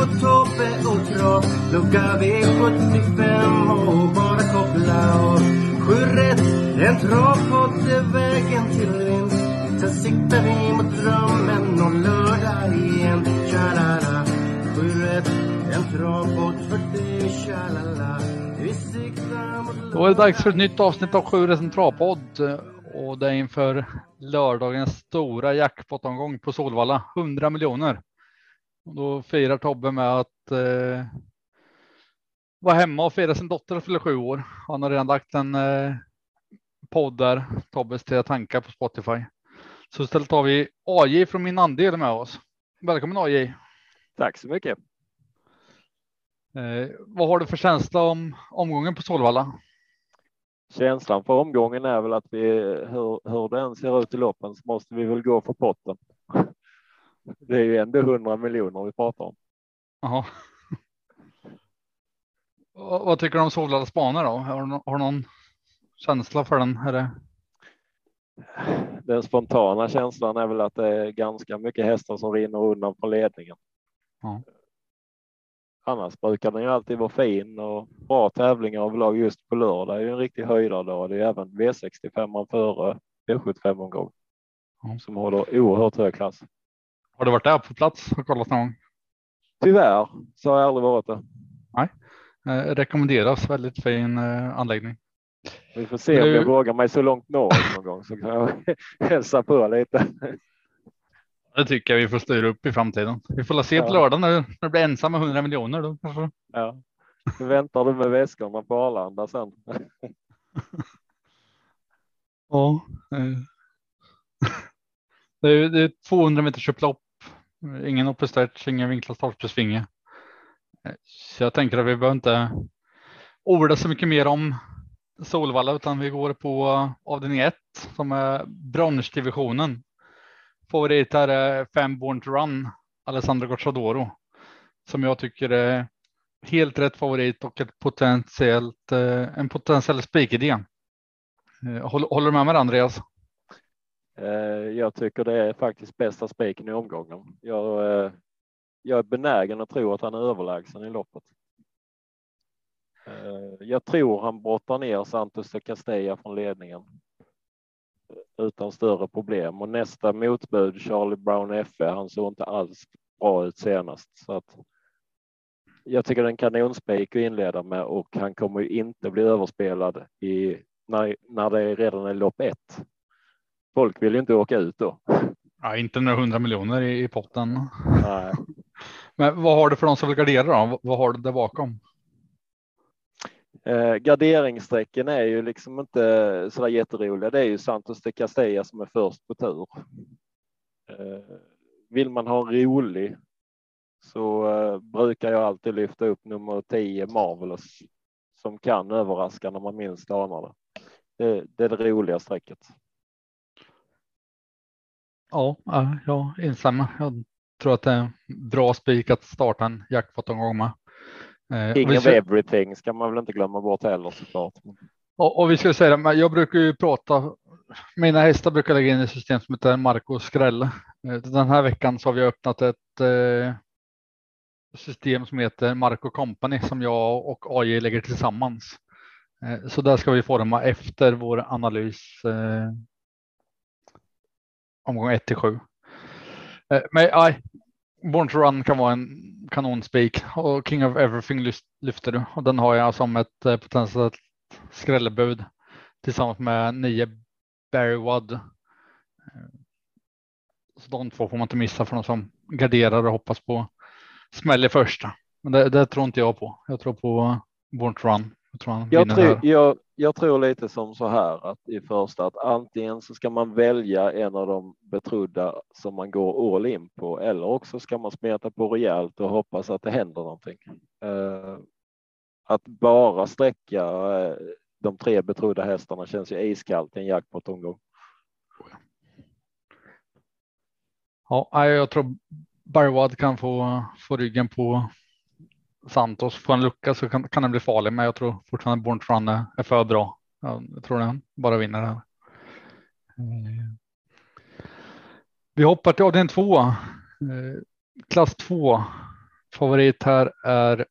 Marco, Tobbe och Trav Lucka V75 och bara koppla av. Sju rätt, en travpodd är vägen till vinst. Sen siktar vi mot drömmen om lördag igen. Tja-la-la. Sju rätt, en travpodd för dig Tja-la-la. Vi siktar mot Då är det dags för ett nytt avsnitt av Sju Rätt Travpodd. Och det är inför lördagens stora jackpot-omgång på Solvalla, 100 miljoner. Och Då firar Tobbe med att eh, vara hemma och fira sin dotter fyller sju år. Han har redan lagt en eh, podd där, Tobbes tre tankar på Spotify. Så istället har vi AJ från min andel med oss. Välkommen AJ. Tack så mycket. Eh, vad har du för känsla om omgången på Solvalla? Känslan för omgången är väl att vi, hur, hur den ser ut i loppen så måste vi väl gå för potten. Det är ju ändå 100 miljoner vi pratar om. Jaha. Vad tycker du om Solvallas banor då? Har du, har du någon känsla för den? Är det... Den spontana känslan är väl att det är ganska mycket hästar som rinner undan från ledningen. Ja. Annars brukar den ju alltid vara fin och bra tävlingar överlag just på lördag är ju en riktig höjdardag. Det är även V65 före V75 omgång Ja. som håller oerhört hög klass. Har du varit där på plats och kollat någon gång? Tyvärr så har jag aldrig varit det. Eh, rekommenderas väldigt fin eh, anläggning. Vi får se om Du- jag vågar mig så långt norrut någon gång så kan jag hälsa på lite. Det tycker jag vi får styra upp i framtiden. Vi får se till Ja. lördag nu när du blir ensam med 100 miljoner. Då kanske... Ja. Så väntar du med väskorna på Arlanda sen. Ja. eh. Det är, det är 200 meters upplopp. Ingen open stretch, ingen vinklad startspetsvinge. Eh, så jag tänker att vi behöver inte orda så mycket mer om Solvalla utan vi går på eh, avdelning 1 som är bronsdivisionen. Favorit här är eh, fem Born to Run, Alessandro Gocciadoro. Som jag tycker är helt rätt favorit och ett potentiellt, en potentiell spikidé. Håller, håller du med mig Andreas? Eh, jag tycker det är faktiskt bästa spiken i omgången. Jag, eh, jag är benägen att tro att han är överlägsen i loppet. Eh, jag tror han brottar ner Santos de Castella från ledningen utan större problem och nästa motbud Charlie Brown FE. Han såg inte alls bra ut senast så att. Jag tycker det är en kanonspik att inleda med och han kommer ju inte bli överspelad i när, när det redan är lopp ett. Folk vill ju inte åka ut då. Ja, inte några 100 miljoner i, i potten. Nej. Men vad har du för de som vill gardera då? Vad- har du där bakom? Eh, garderingssträcken är ju liksom inte så där jätteroliga. Det är ju Santos de Castella som är först på tur. Eh, vill man ha rolig så eh, brukar jag alltid lyfta upp nummer 10 Marvelous som kan överraska när man minst anar det. Det, det är det roliga strecket. Ja, ja, jag instämmer. Jag tror att det är en bra spik att starta en jackpot-omgång med. Eh, King of everything ska man väl inte glömma bort heller såklart. och, och vi ska säga det, men jag brukar ju prata. Mina hästar brukar lägga in ett system som heter Marco Skräll. Eh, Den här veckan så har vi öppnat ett eh, system som heter Marco Company som jag och AJ lägger tillsammans. Eh, Så där ska vi forma efter vår analys. Eh, omgång 1 till 7. Eh, Men nej, Born to Run kan vara en kanonspik och King of Everything lyft- lyfter du och den har jag som ett eh, potentiellt skrällebud tillsammans med nio Barry Wood. Eh, Så de två får man inte missa för de som garderar och hoppas på smäll i första. Men det, det tror inte jag på. Jag tror på Born to Run. Jag tror han Jag tror, jag, jag tror lite som så här att i första att antingen så ska man välja en av de betrodda som man går all in på eller också ska man smeta på rejält och hoppas att det händer någonting. Eh, att bara sträcka eh, de tre betrodda hästarna känns ju iskallt i en jackpot-omgång. Ja, jag tror Barry Wad kan få, få ryggen på Santos. Får en lucka så kan, kan den bli farlig, men jag tror fortfarande Born Run är, är för bra. Jag tror den bara vinner här. Eh, vi hoppar till avdelning två. Eh, klass två. Favorit här är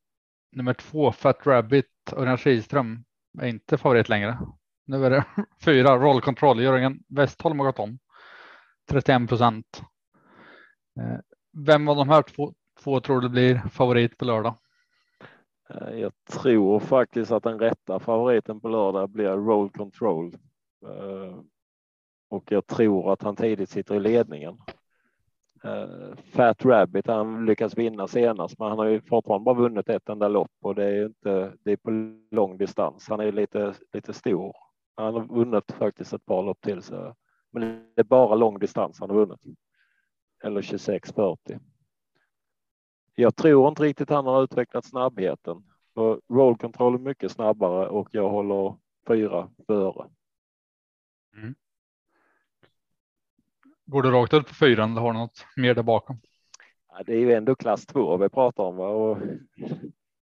nummer två Fat Rabbit. Örjan Kihlström är inte favorit längre. Nu är det fyra Roll Control. Jörgen Westholm har gått om 31 procent. Eh, vem av de här två, två tror du blir favorit på lördag? Eh, jag tror faktiskt att den rätta favoriten på lördag blir Roll Control. Eh, och jag tror att han tidigt sitter i ledningen. Eh, Fat Rabbit, han lyckas vinna senast, men han har ju fortfarande bara vunnit ett enda lopp och det är inte, det är på lång distans. Han är lite, lite stor. Han har vunnit faktiskt ett par lopp till, så, men det är bara lång distans han har vunnit eller 26, 40. Jag tror inte riktigt han har utvecklat snabbheten. Roll control är mycket snabbare och jag håller fyra före. Mm. Går du rakt ut på fyran eller har du något mer där bakom? Ja, det är ju ändå klass två vi pratar om va? och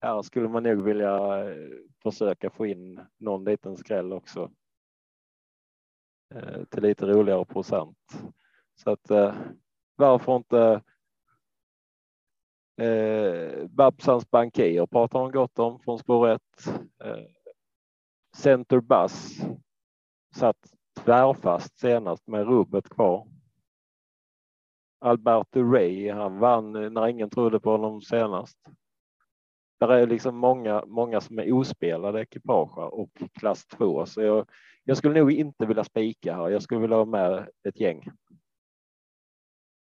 här skulle man nog vilja eh, försöka få in någon liten skräll också. Eh, till lite roligare procent. Så att eh, varför inte eh, Babsans bankier pratar de gott om från spår 1. Eh, Center Bass satt tvärfast senast med rubbet kvar. Alberto Ray, han vann eh, när ingen trodde på honom senast. Där är liksom många, många som är ospelade ekipage och klass 2, så jag, jag skulle nog inte vilja spika här. Jag skulle vilja ha med ett gäng.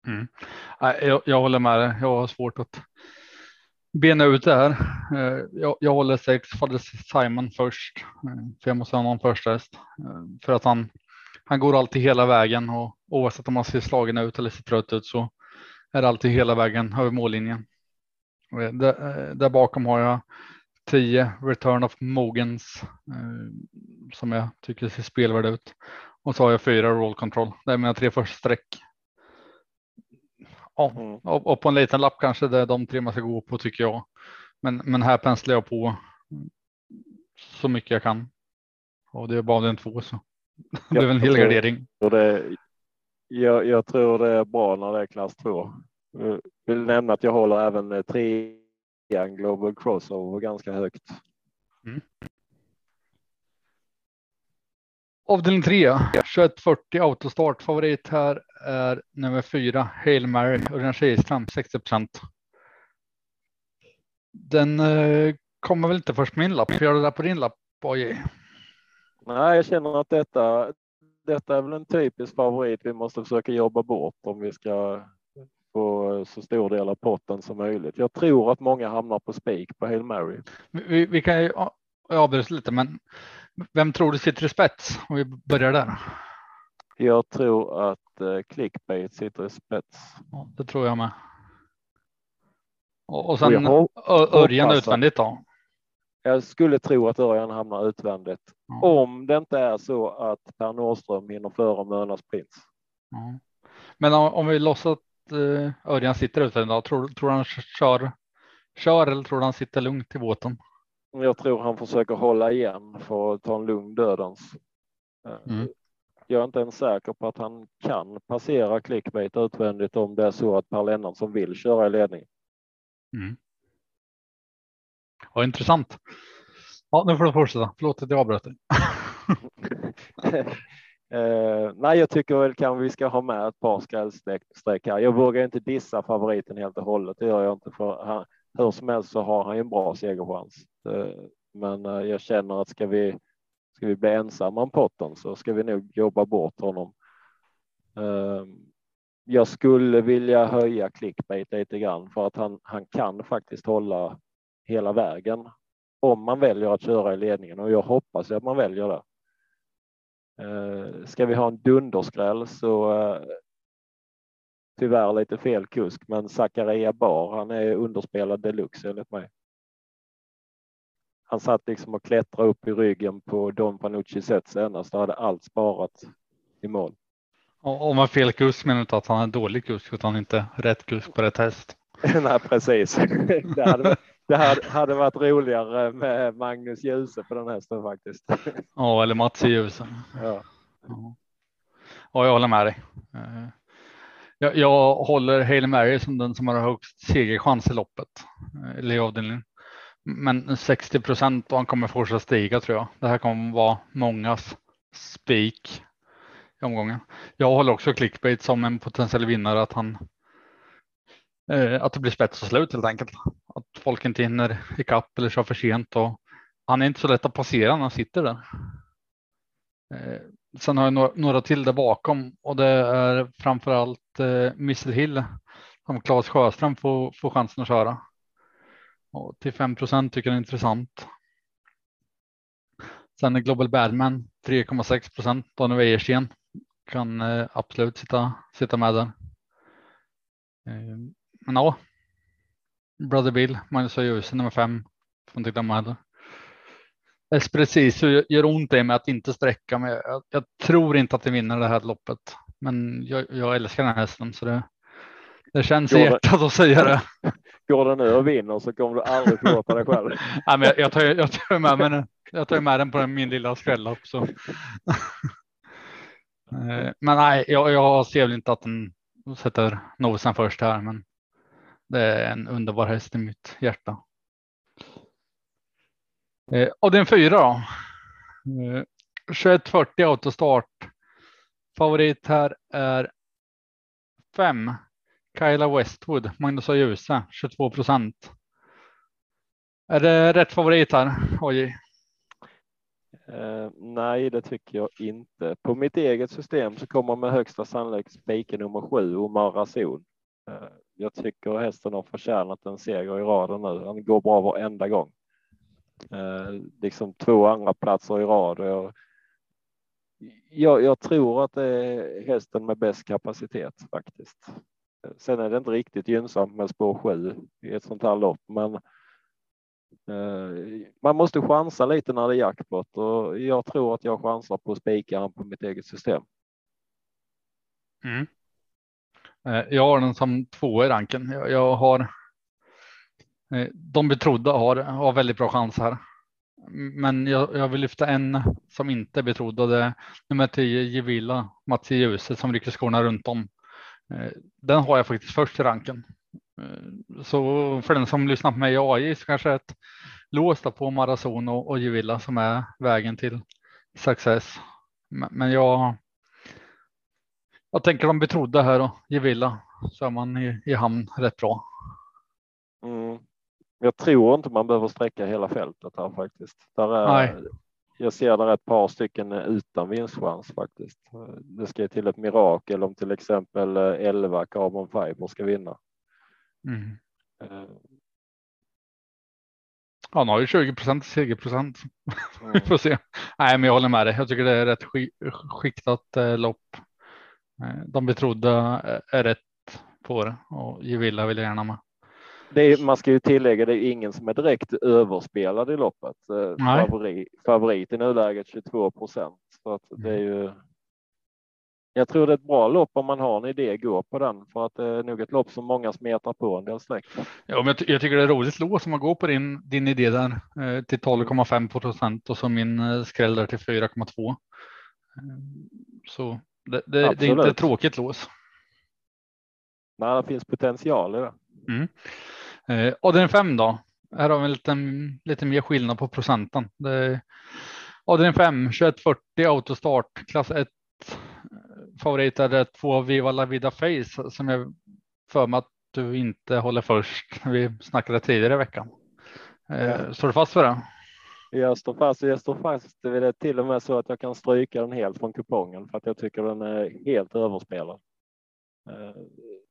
Mm. Jag, jag håller med dig. Jag har svårt att bena ut det här. Eh, jag, jag håller sex Fader Simon först, eh, för jag måste ha någon första häst eh, för att han. Han går alltid hela vägen och oavsett om man ser slagen ut eller ser trött ut så är det alltid hela vägen över mållinjen. Där, där bakom har jag 10 Return of Mogens som jag tycker ser spelvärd ut och så har jag fyra Roll Control. Det är mina tre första streck Ja, mm. och, och, på en liten lapp kanske det är de tre man ska gå på tycker jag. Men, men här penslar jag på så mycket jag kan. Och det är bara den två så. det är väl en hel gardering. Det, jag, jag, tror det är bra när det är klass två. Jag vill nämna att jag håller även trean Global Crossover ganska högt. Mm. Avdelning 3, 2140 autostart. Favorit här är nummer 4, Hail Mary, Örjan Kihlström, 60 procent. Den eh, kommer väl inte först på min lapp. Gör det där på din lapp, AJ? Nej, jag känner att detta, detta är väl en typisk favorit vi måste försöka jobba bort om vi ska få så stor del av potten som möjligt. Jag tror att många hamnar på spik på Hail Mary. Vi, vi kan ju avbryta lite, men vem tror du sitter i spets? Om vi börjar där. Jag tror att eh, clickbait sitter i spets. Det tror jag med. Och, och sen och Örjan utvändigt då? Jag skulle tro att Örjan hamnar utvändigt. Ja. Om det inte är så att Per Nordström hinner före Mörnas prins. Ja. Men om, om vi låtsas att uh, Örjan sitter utvändigt, tror, tror han kör, kör eller tror han sitter lugnt i båten? Jag tror han försöker hålla igen för att ta en lugn dödens. Eh, mm. Jag är inte ens säker på att han kan passera clickbait utvändigt om det är så att Per Lennartsson vill köra i ledning. Mm. Ja, intressant. Ja, nu får du fortsätta. Förlåt att jag avbröt dig. uh, nej, jag tycker väl kan vi ska ha med ett par skrällstreck här. Jag vågar inte dissa favoriten helt och hållet. Det gör jag inte för han, hur som helst så har han ju en bra segerchans. Eh, men eh, jag känner att ska vi, ska vi bli ensamma om potten så ska vi nog jobba bort honom. Ehm, jag skulle vilja höja clickbait lite grann för att han, han kan faktiskt hålla hela vägen om man väljer att köra i ledningen och jag hoppas att man väljer det. Ehm, ska vi ha en dunderskräll så eh, tyvärr lite fel kusk, men Zakaria Bar, han är underspelad deluxe enligt mig. Han satt liksom och klättrade upp i ryggen på Don Panucci sätt senast och hade allt sparat i mål. Om man fel kusk menar du inte att han är dålig kusk utan inte rätt kusk på rätt häst? Nej, precis. Det hade, det hade varit roligare med Magnus Djuse på den hästen faktiskt. Ja, eller Mats Djuse. Ja. ja, jag håller med dig. Eh, jag, jag håller Hail Mary som den som har högst segerchans i loppet, eller eh, i avdelningen. Men 60 procent och han kommer fortsätta stiga tror jag. Det här kommer vara mångas spik i omgången. Jag håller också clickbait som en potentiell vinnare att han eh, att det blir spets och slut helt enkelt. Att folk inte hinner ikapp eller kör för sent och han är inte så lätt att passera när han sitter där. Eh, sen har jag några, några till där bakom och det är framförallt eh, Missile Hill som Claes Sjöström får, får chansen att köra. Och till 5 procent tycker det är intressant. Sen är Global Badman 3,6 procent. Daniel Wäjersten kan eh, absolut sitta, sitta med där. Eh, men ja. Brother Bill, Magnus Öjuse nummer fem. Får inte glömma heller. Espressiso gör ont i mig att inte sträcka mig. Jag, jag, tror inte att det vinner det här loppet, men jag, jag älskar den här hästen så det, det känns i hjärtat att säga det. Går den nu och vinner så kommer du aldrig förlåta dig själv. Nej, men jag, jag, tar, jag, tar med mig, jag tar med den på min lilla skrällopp. Så. Eh, men nej, jag, jag ser väl inte att den sätter nosen först här, men det är en underbar häst i mitt hjärta. Eh, och den fyra då. Eh, 2140 autostart. Favorit här är fem. Kyla Westwood, Magnus och ljusa 22 procent. Är det rätt favorit här? Oj. Eh, nej, det tycker jag inte. På mitt eget system så kommer med högsta sannolikhet spiken nummer sju, Omar Razon. Eh, jag tycker hästen har förtjänat en seger i raden nu. Han går bra varenda gång. Eh, liksom två andra platser i rad. Jag, jag, jag, tror att det är hästen med bäst kapacitet faktiskt. Sen är det inte riktigt gynnsamt med spår 7 i ett sånt här lopp, men eh, man måste chansa lite när det är jackpot och jag tror att jag chansar på spikaren på mitt eget system. Mm. Eh, jag har den som två i ranken. Jag, jag har. Eh, de betrodda har, har väldigt bra chans här. Men jag, jag vill lyfta en som inte är betrodd och det är nummer 10 Gevilla Mats Ljuset som rycker skorna runt om. Eh, den har jag faktiskt först i ranken. Så för den som lyssnar på mig i AI så kanske ett lås på Marazon och, och Gevilla som är vägen till success. Men jag jag tänker de betrodda här och Gevilla så är man i, i hamn rätt bra. Mm. Jag tror inte man behöver sträcka hela fältet här faktiskt. Där är, Nej. Jag ser där ett par stycken utan vinstchans faktiskt. Det ska till ett mirakel om till exempel 11 Carbon Fiber ska vinna. Mm. Uh. Han har ju 20 procent segerprocent. Mm. Vi får se. Nej, men jag håller med dig. Jag tycker det är rätt skiktat eh, lopp. Eh, de betrodda eh, är rätt på det och Gevilla vill jag gärna med. Är, man ska ju tillägga, det är ingen som är direkt överspelad i loppet. Eh, favorit, favorit i nuläget 22 procent. Så att det är ju. Jag tror det är ett bra lopp om man har en idé gå på den för att det är nog ett lopp som många smetar på en del streck. Ja, men jag, jag tycker det är roligt lås om man går på din, din idé där eh, till 12,5 procent och så min eh, skräll där till 4,2. Eh, så det, det, det, är inte tråkigt lås. Nej, det finns potential i det. Mm. Eh, den fem då? Här har vi lite, lite mer skillnad på procenten. Det, och den fem 2140 autostart klass 1. Favorit är det två Viva La Vida Face som jag för mig att du inte håller först. Vi snackade tidigare i veckan. Eh, står du fast för det? Jag står fast jag står fast vid det till och med så att jag kan stryka den helt från kupongen för att jag tycker den är helt överspelad.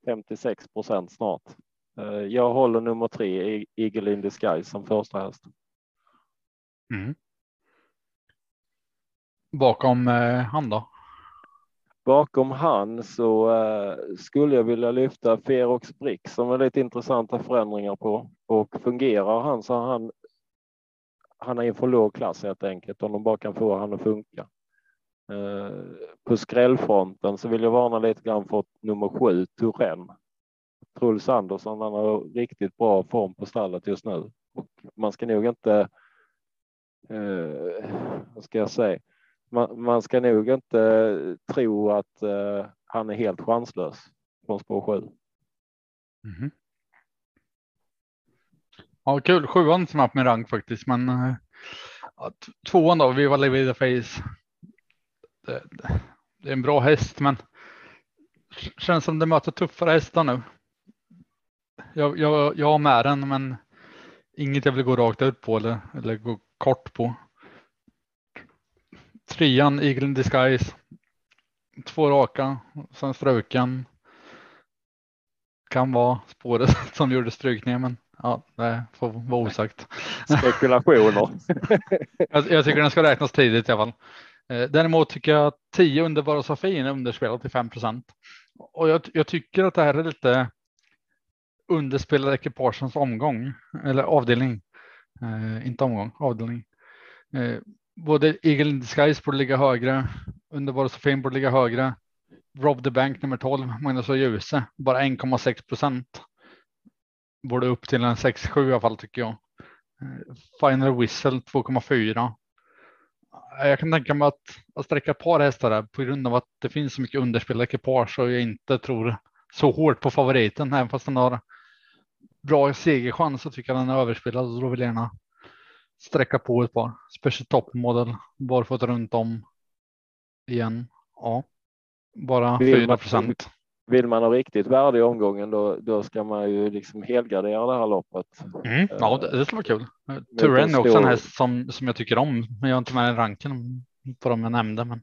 56 eh, procent snart. Eh, jag håller nummer tre, Eagle in the Sky som första häst. Mm. Bakom eh, han då? Bakom han så uh, skulle jag vilja lyfta Ferox Brick som är lite intressanta förändringar på och fungerar han så han. Han är i för låg klass helt enkelt om de bara kan få han att funka. Uh, på skrällfronten så vill jag varna lite grann för nummer sju Turen. Truls Andersson, han har riktigt bra form på stallet just nu och man ska nog inte. Eh, vad ska jag säga? man, man ska nog inte tro att eh, han är helt chanslös från spår 7. Mm. Ja, kul. Sjuan som upp med min rank faktiskt, men eh, ja, tvåan då, Viva Live the Face. Det, det, det, är en bra häst, men känns som det möter tuffare hästar nu. Jag, jag, jag har med den, men inget jag vill gå rakt ut på eller, eller gå kort på. Trean Eagle in Disguise. Två raka, sen struken. Kan vara spåret som gjorde strykningen, men ja, det får vara osagt. Spekulationer. jag, jag, tycker den ska räknas tidigt i alla fall. Eh, däremot tycker jag att 10 underbara Sofin är underspelat till 5 och jag, jag, tycker att det här är lite underspelade ekipagens omgång eller avdelning. Eh, inte omgång, avdelning. Eh, både Eagle in Disguise borde ligga högre. Underbara Sofin borde ligga högre. Rob the Bank nummer 12, Magnus och Ljuse, bara 1,6 procent. Borde upp till en 6-7 i alla fall tycker jag. Eh, Final Whistle 2,4. Eh, jag kan tänka mig att, att sträcka ett par hästar där på grund av att det finns så mycket underspelade ekipage och jag inte tror så hårt på favoriten. Även fast den har bra segerchans så tycker jag den är överspelad och då vill jag gärna sträcka på ett par. Special top model barfota runt om igen. Ja, bara 4 procent. Vill man ha riktigt värde i omgången då, då ska man ju liksom helgardera det här loppet. Mm, ja, det, det skulle vara kul. Turen är också en häst som, som jag tycker om, men jag har inte med i ranken på dem jag nämnde. Men...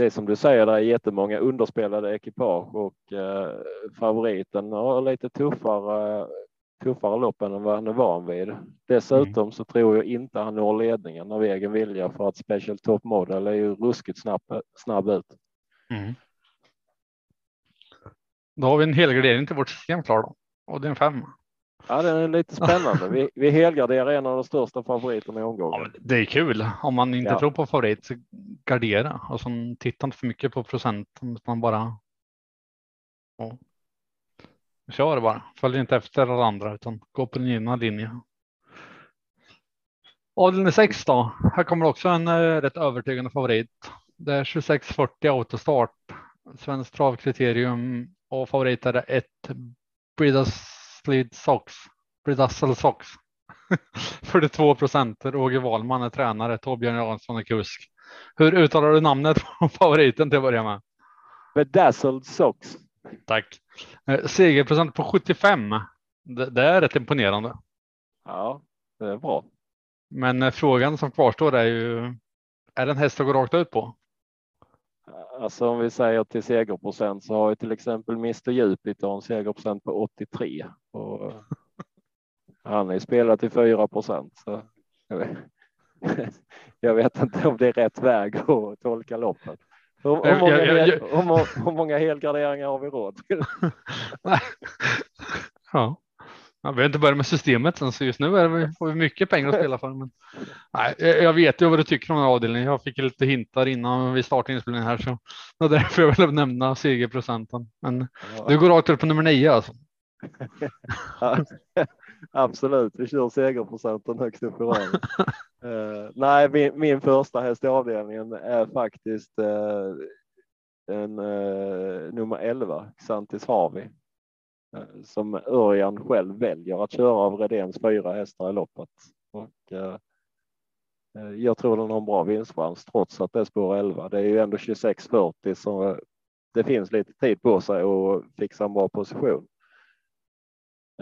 Det är som du säger, det är jättemånga underspelade ekipage och eh, favoriten har lite tuffare tuffare lopp än vad han är van vid. Dessutom mm. så tror jag inte han når ledningen av egen vilja för att Special Top Model är ju ruskigt snabb, snabb ut. Mm. Då har vi en helgardering till vårt system klar då och det är en fem. Ja, det är lite spännande. Vi, vi helgarderar en av de största favoriterna i omgången. Ja, det är kul om man inte ja. tror på favorit. Så gardera och så titta inte för mycket på procent. Man bara. Ja, Kör det bara. Följ inte efter alla andra utan gå på din egna linje. Avdelning 6 då. Här kommer också en uh, rätt övertygande favorit. Det är 2640 autostart. Svenskt travkriterium och favorit är ett Bridaslid Sox. Bridassel Sox. 42 procent. Roger Wahlman är tränare. Torbjörn Jansson är kusk. Hur uttalar du namnet på favoriten till att börja med? Bedazzled Sox. Tack. Eh, segerprocent på 75. Det, det, är rätt imponerande. Ja, det är bra. Men eh, frågan som kvarstår är ju, är det en häst att gå rakt ut på? Alltså om vi säger till segerprocent så har ju till exempel Mr Jupiter en segerprocent på 83 och han är spelat till 4 procent. jag vet inte om det är rätt väg att tolka loppet. Hur, hur, många, jag, jag, jag, hur, hur många helgarderingar har vi råd till? ja. Vi har inte börjat med systemet sen, så just nu är vi, får vi mycket pengar att spela för. Men, nej, jag vet ju vad du tycker om den här avdelningen. Jag fick lite hintar innan vi startade inspelningen här, så det var därför jag ville nämna segerprocenten. Men ja. du går rakt upp på nummer nio alltså. Absolut, vi kör segerprocenten högst upp i raden. uh, nej, min, min första häst i avdelningen är faktiskt uh, en uh, nummer 11, Xantis Harvey, Eh, som Örjan själv väljer att köra av Redéns fyra hästar i loppet. Och, eh, eh, jag tror den har en bra vinstchans trots att det är spår 11. Det är ju ändå 2640 så det finns lite tid på sig att fixa en bra position.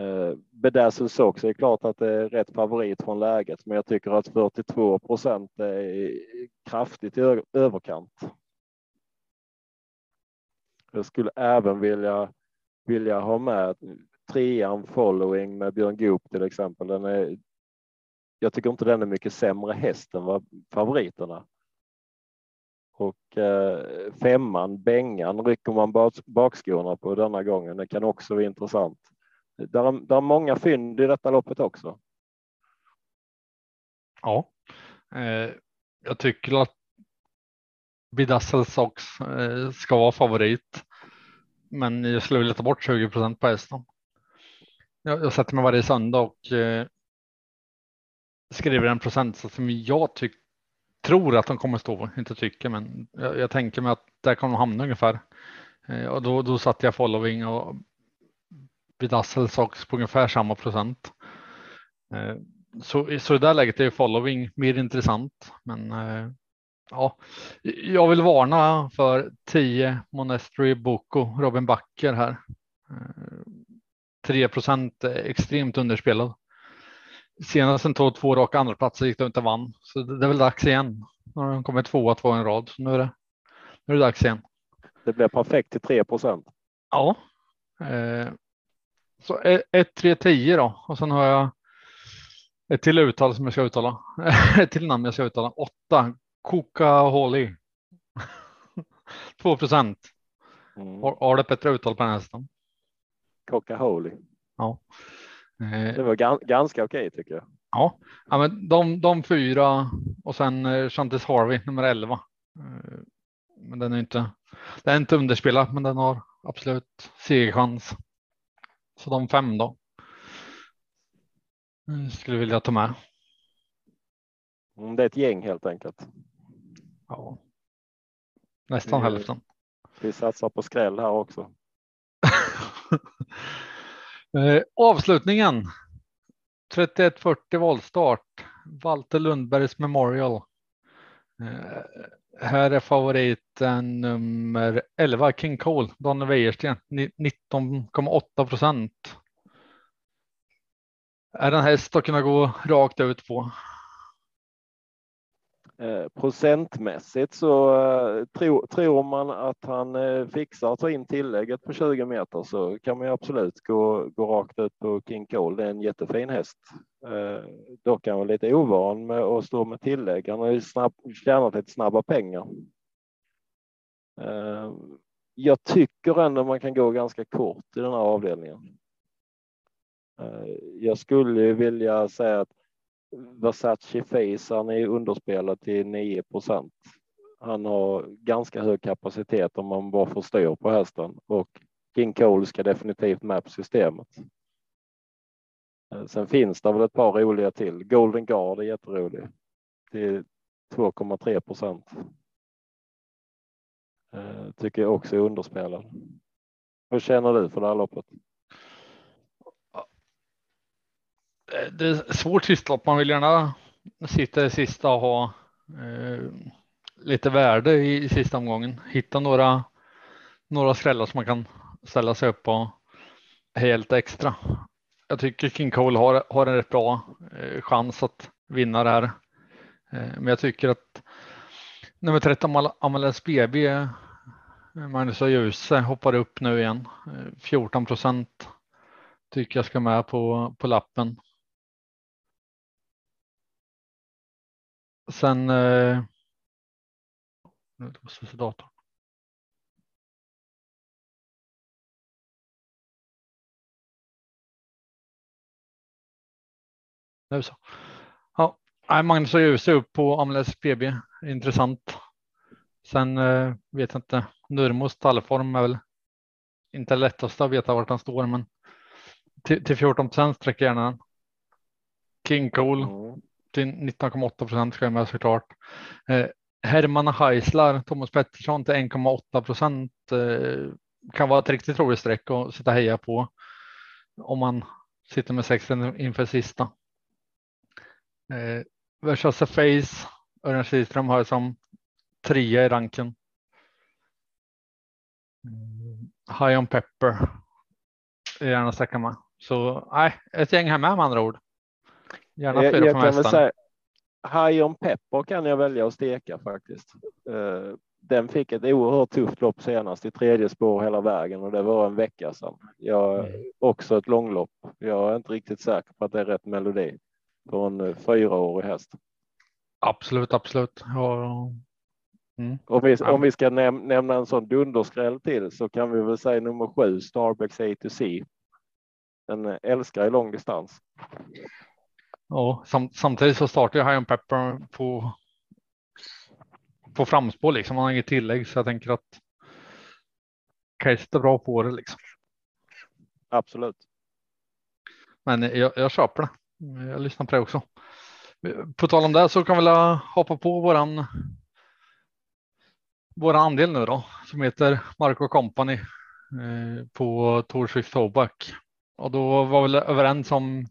Eh, Bedazzles också är klart att det är rätt favorit från läget, men jag tycker att 42 procent är kraftigt i överkant. Jag skulle även vilja vilja ha med trean following med Björn Goop till exempel. Den är, jag tycker inte den är mycket sämre häst än vad favoriterna. Och eh, femman, Bengan, rycker man bakskorna på denna gången. Det kan också vara intressant. Där är, där är många fynd i detta loppet också. Ja, eh, jag tycker att Bidassel Sox eh, ska vara favorit. Men jag skulle vilja ta bort 20 procent på hästen. Jag, jag sätter mig varje söndag och eh, skriver en procentsats som jag tyck, tror att de kommer stå, inte tycker, men jag, jag tänker mig att där kommer de hamna ungefär. Eh, och då, då satte jag following och Vidassel Sox på ungefär samma procent. Eh, så, så i det där läget är following mer intressant, men eh, ja, jag vill varna för 10 Monastery Boko, Robin Backer här. 3 procent extremt underspelad. Senast den tog två raka andra platser gick det inte vann, så det är väl dags igen. Nu har de kommit tvåa två i en rad, så nu är det. Nu är det dags igen. Det blir perfekt till 3 procent. Ja. Eh, så 1, 3, 10 då och sen har jag ett till uttal som jag ska uttala. ett till namn jag ska uttala. 8 Coca Holly. 2 procent. Mm. Har, har det bättre uttal på den hästen? Coca Holy. Ja. Eh, det var gan ganska okej okay, tycker jag. Ja, ja men de, de fyra och sen eh, Chantis Harvey nummer 11. Eh, men den är inte, den är inte underspelad, men den har absolut segerchans. Så de fem då. Skulle vilja ta med. Mm, det är ett gäng helt enkelt. Ja. Nästan vi, hälften. Vi satsar på skräll här också. Eh, avslutningen. 3140 voltstart. Walter Lundbergs Memorial. Eh, här är favoriten nummer 11 King Cole, Daniel Wäjersten 19,8 procent. Är den häst att kunna gå rakt ut på? Eh, procentmässigt så eh, tro, tror man att han eh, fixar att ta in tillägget på 20 meter så kan man ju absolut gå, gå rakt ut på King Cole. Det är en jättefin häst. Dock är han lite ovan med att stå med tillägg. Han har ju snabb, tjänat lite snabba pengar. Jag tycker ändå man kan gå ganska kort i den här avdelningen. Jag skulle vilja säga att Versace Face, han är underspelad till 9 procent. Han har ganska hög kapacitet om man bara får styr på hästen och King Cole ska definitivt med på systemet. Eh, sen finns det väl ett par roliga till. Golden Guard är jätterolig till 2,3 procent. Eh, tycker jag också är underspelad. Hur känner du för det här loppet? Eh, Eh, det är svårt sistlopp. Man vill gärna sitta i sista och ha eh, lite värde i, i sista omgången. Hitta några, några skrällar som man kan ställa sig upp och helt extra. Jag tycker King Cole har, har en rätt bra eh, chans att vinna det här. Eh, men jag tycker att nummer 13 Amalens BB eh, Magnus och Ljuse hoppar upp nu igen. Eh, 14 procent tycker jag ska med på, på lappen. Sen. Eh, nu måste se datorn. Nu så. Ja, Magnus och Ljus upp på Amles PB. Intressant. Sen eh, vet jag inte. Nurmos stallform är väl inte lättast att veta vart han står, men till, till 14 procent sträcker gärna den. King Cool. Mm till 19,8 procent ska jag med såklart. Eh, Herman Heislar, Thomas Pettersson till 1,8 procent eh, kan vara ett riktigt roligt streck att sitta heja på om man sitter med sexen inför sista. Eh, Versace Face, Örjan Kihlström har jag som trea i ranken. Mm, High on Pepper. Gärna sträcka med. Så nej, ett gäng här med med andra ord. Gärna fyra jag, jag kan väl säga High on pepper kan jag välja att steka faktiskt. Uh, den fick ett oerhört tufft lopp senast i tredje spår hela vägen och det var en vecka sedan. Jag Mm. också ett långlopp. Jag är inte riktigt säker på att det är rätt melodi på en eh, fyraårig häst. Absolut, absolut. Ja, Om vi, om vi ska näm nämna en sån dunderskräll till så kan vi väl säga nummer sju, Starbucks A to C. Den eh, älskar i lång distans. Ja, sam, samtidigt så startar jag High Pepper på. På framspår liksom. Han har inget tillägg så jag tänker att. Case är bra på det liksom. Absolut. Men jag, jag köper det. Jag lyssnar på det också. På tal om det så kan vi väl hoppa på våran. Våran andel nu då som heter Marco Company eh, på Torsvift Tobak. Och då var vi väl överens om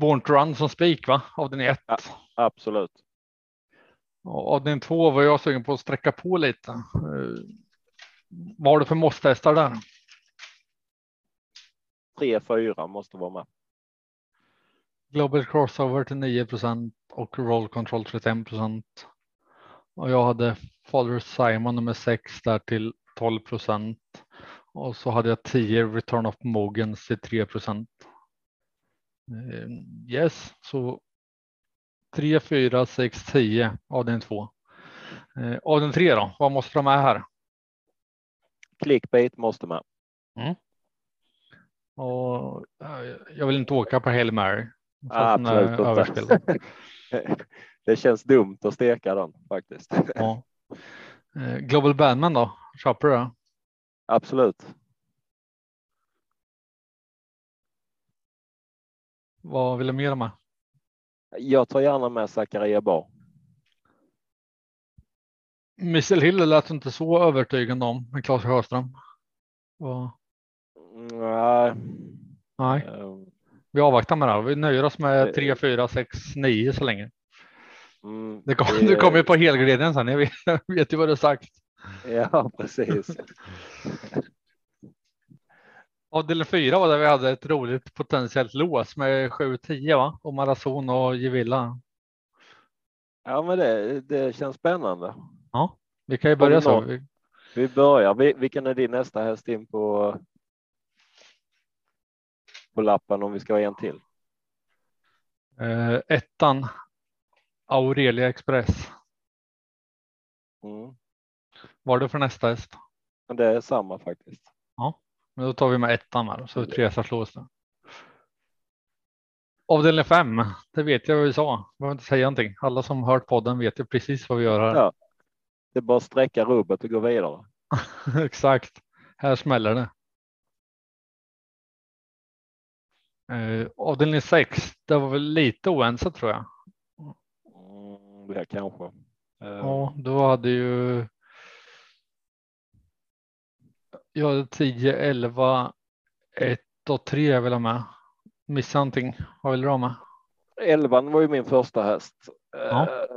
Born to Run som spik va? Avdelning 1. Ja. Absolut. Och avdelning 2 var jag sugen på att sträcka på lite. Eh, vad har du för måste-hästar där? 3-4 måste vara med. Global Crossover till 9% och Roll Control 35 Och jag hade Father Simon nummer 6 där till 12% Och så hade jag 10 Return of Mogens till 3 Yes, så 3, 4, 6, 10 av den 2. Av den 3 då, vad måste de med här? Clickbait måste med. Och eh, jag vill inte åka på Hail Mary. är Absolut. Det känns dumt att steka den faktiskt. Ja. Eh, Global Bandman då? Köper du det? Absolut. Vad vill du mer med? Jag tar gärna med Zakaria Bar. Missile Hill lät inte så övertygande om med Claes Sjöström. Och, Nej. nej, eh, vi avvaktar med det. Vi nöjer oss med Eh, 3, 4, 6, 9 så länge. mm, Det, kom, det- kommer ju på helgarderingen sen. Jag vet, jag vet ju vad du sagt. Ja, precis. Avdelning 4 var där vi hade ett roligt potentiellt lås med 7, 10 va? Och Marazon och Gevilla. Ja, men det, det känns spännande. Vi kan ju börja så. Vi- Vi börjar. Vi- Vilken är din nästa häst in på? På lappen om vi ska ha en till. Eh, ettan. Aurelia Express. Mm. Vad är det för nästa häst? Det är samma faktiskt. Men då tar vi med ettan här så tre hästar slås det. Avdelning fem, det vet jag vad vi sa. Behöver inte säga någonting. Alla som hört podden vet ju precis vad vi gör här. Ja. Det är bara att sträcka rubbet och gå vidare. Exakt. Här smäller det. Eh, avdelning sex, det var väl lite oense tror jag. Mm, det kanske. Eh, Ja, då hade ju. Jag hade 10, 11, 1 och 3 jag vill ha med. Missa någonting. Vad vill du ha med? Elvan var ju min första häst. Ja. Eh,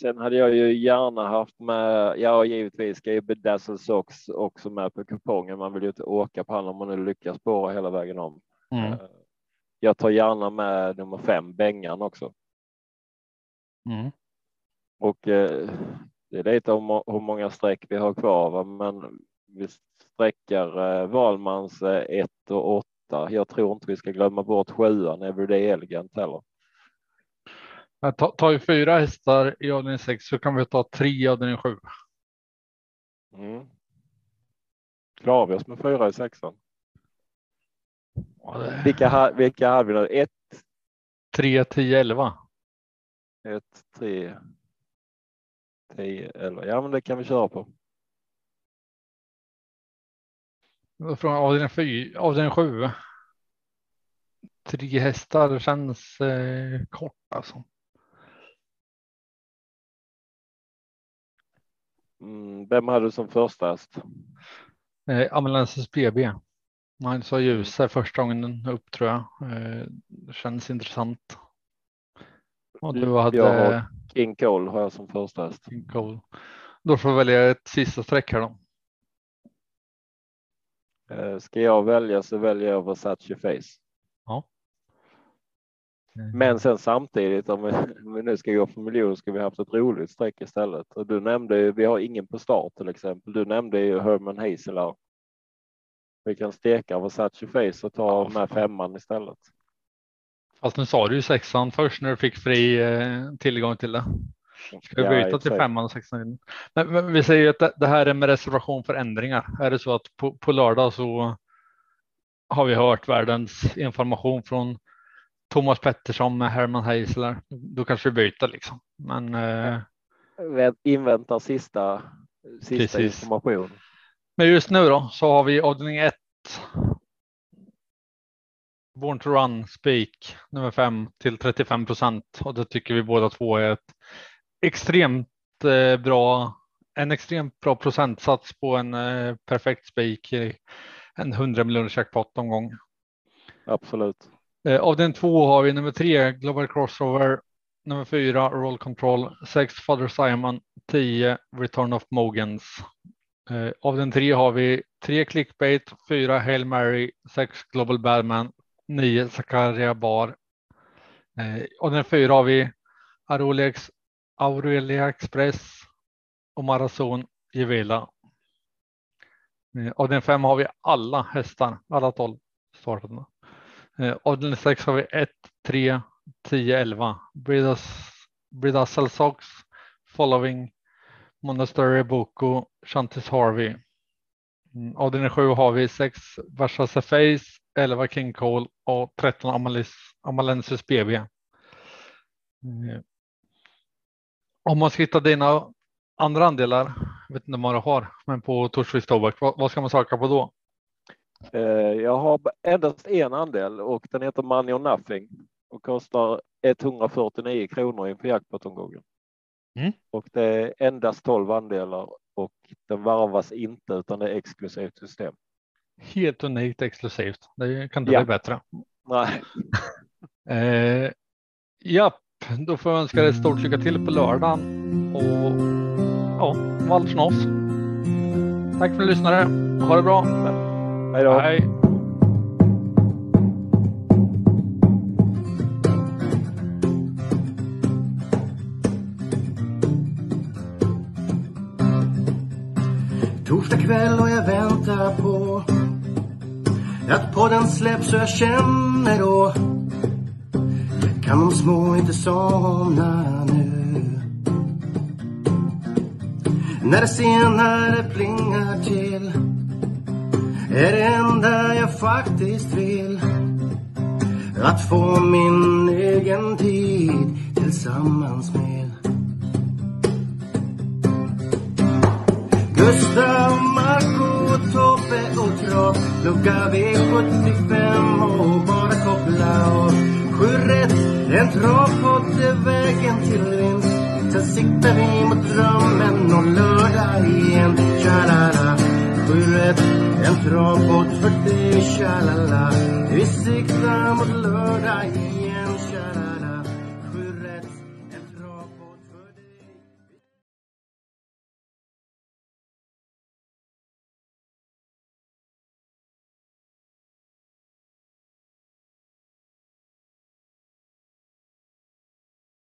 Sen hade jag ju gärna haft med, ja givetvis ska ju Bedazzle Sox också med på kupongen. Man vill ju inte åka på honom om man nu lyckas spåra hela vägen om. Mm. Eh, Jag tar gärna med nummer fem, Bengan också. Mm. Och eh, det är lite om hur många streck vi har kvar, va? men vi sträckar eh, Valmans eh, 1 och 8. Jag tror inte vi ska glömma bort sjuan, Everyday Elegant heller. Jag tar, vi fyra hästar i avdelning 6 så kan vi ta tre i avdelning 7. Mm. Klarar vi oss med fyra i sexan? Ja, det Vilka, vilka hade vi nu? 1, 3, 10, 11. 1, 3, 10, 11. Ja, men det kan vi köra på. Från avdelning 4, avdelning 7. Tre hästar känns eh, kort alltså. Mm, vem hade du som första häst? Eh, Amalensis BB. Han sa ljusare första gången upp tror jag. Eh, känns intressant. Och du hade Jag har- King Cole har jag som första häst. King Cole. Då får vi välja ett sista streck här då. Eh, Ska jag välja så väljer jag Versace Face. Men sen samtidigt om vi, om vi nu ska gå för miljon ska vi haft ett roligt streck istället. Och du nämnde ju, vi har ingen på start till exempel. Du nämnde ju Herman Hazelar. Vi kan steka Versace Face och ta med femman istället. Fast nu sa du ju sexan först när du fick fri eh, tillgång till det. Ska vi Ja, byta till exakt. femman och sexan? Men, men vi säger att det, det här är med reservation för ändringar. Är det så att på, på lördag så har vi hört världens information från Thomas Pettersson med Herman Heisler. Då kanske vi byter liksom. Men eh, Vä- Inväntar sista, sista Precis. information. Men just nu då så har vi avdelning 1. Born to Run Speak nummer 5 till 35 procent och det tycker vi båda två är ett extremt eh, bra, en extremt bra procentsats på en eh, perfekt spik i en 100 miljoner jackpot omgång. Absolut. Eh, av den två har vi nummer tre Global Crossover, nummer fyra Roll Control, sex Father Simon, 10 Return of Mogans. Eh, av den tre har vi tre Clickbait, fyra Hail Mary, sex Global Badman, nio Zakaria Bar. Av den fyra har vi Aurelia, Ex- Aurelia Express och Marazon Gevela. Eh, av den fem har vi alla hästar, alla tolv startade. Eh, Avdelning 6 har vi 1, 3, 10, 11. Bridassel Sox, Following, Monastery Boko, Chantis Harvey. Mm, Avdelning 7 har vi 6 Versa Face, 11 King Cole och 13 Amalis, Amalensis BB. Om man ska hitta dina andra andelar, jag vet inte vad du har, men på Torsviks Tobak, vad, vad ska man söka på då? Eh, Jag har endast en andel och den heter Money or Nothing och kostar 149 kronor inför jackpotomgången. Mm. Och det är endast 12 andelar och den varvas inte utan det är exklusivt system. Helt unikt exklusivt. Det kan inte Ja. bli bättre. Nej, Eh, japp, då får jag önska dig stort lycka till på lördagen och ja, Valters nos. Tack för att du lyssnade. Ha det bra. hej då. Hej. Torsdag kväll och jag väntar på att podden släpps och jag känner då kan de små inte somna nu. När det senare plingar till är det enda jag faktiskt vill. Att få min egen tid tillsammans med. Gustav, Marco, Tobbe och Trav Pluggar V75 och bara koppla av. Sju rätt, en travpodd är vägen till vinst. Sen siktar vi mot drömmen om lördag igen. Tja-la-la. Sju rätt, en travpodd för dig Tja-la-la. Vi siktar mot lördag igen.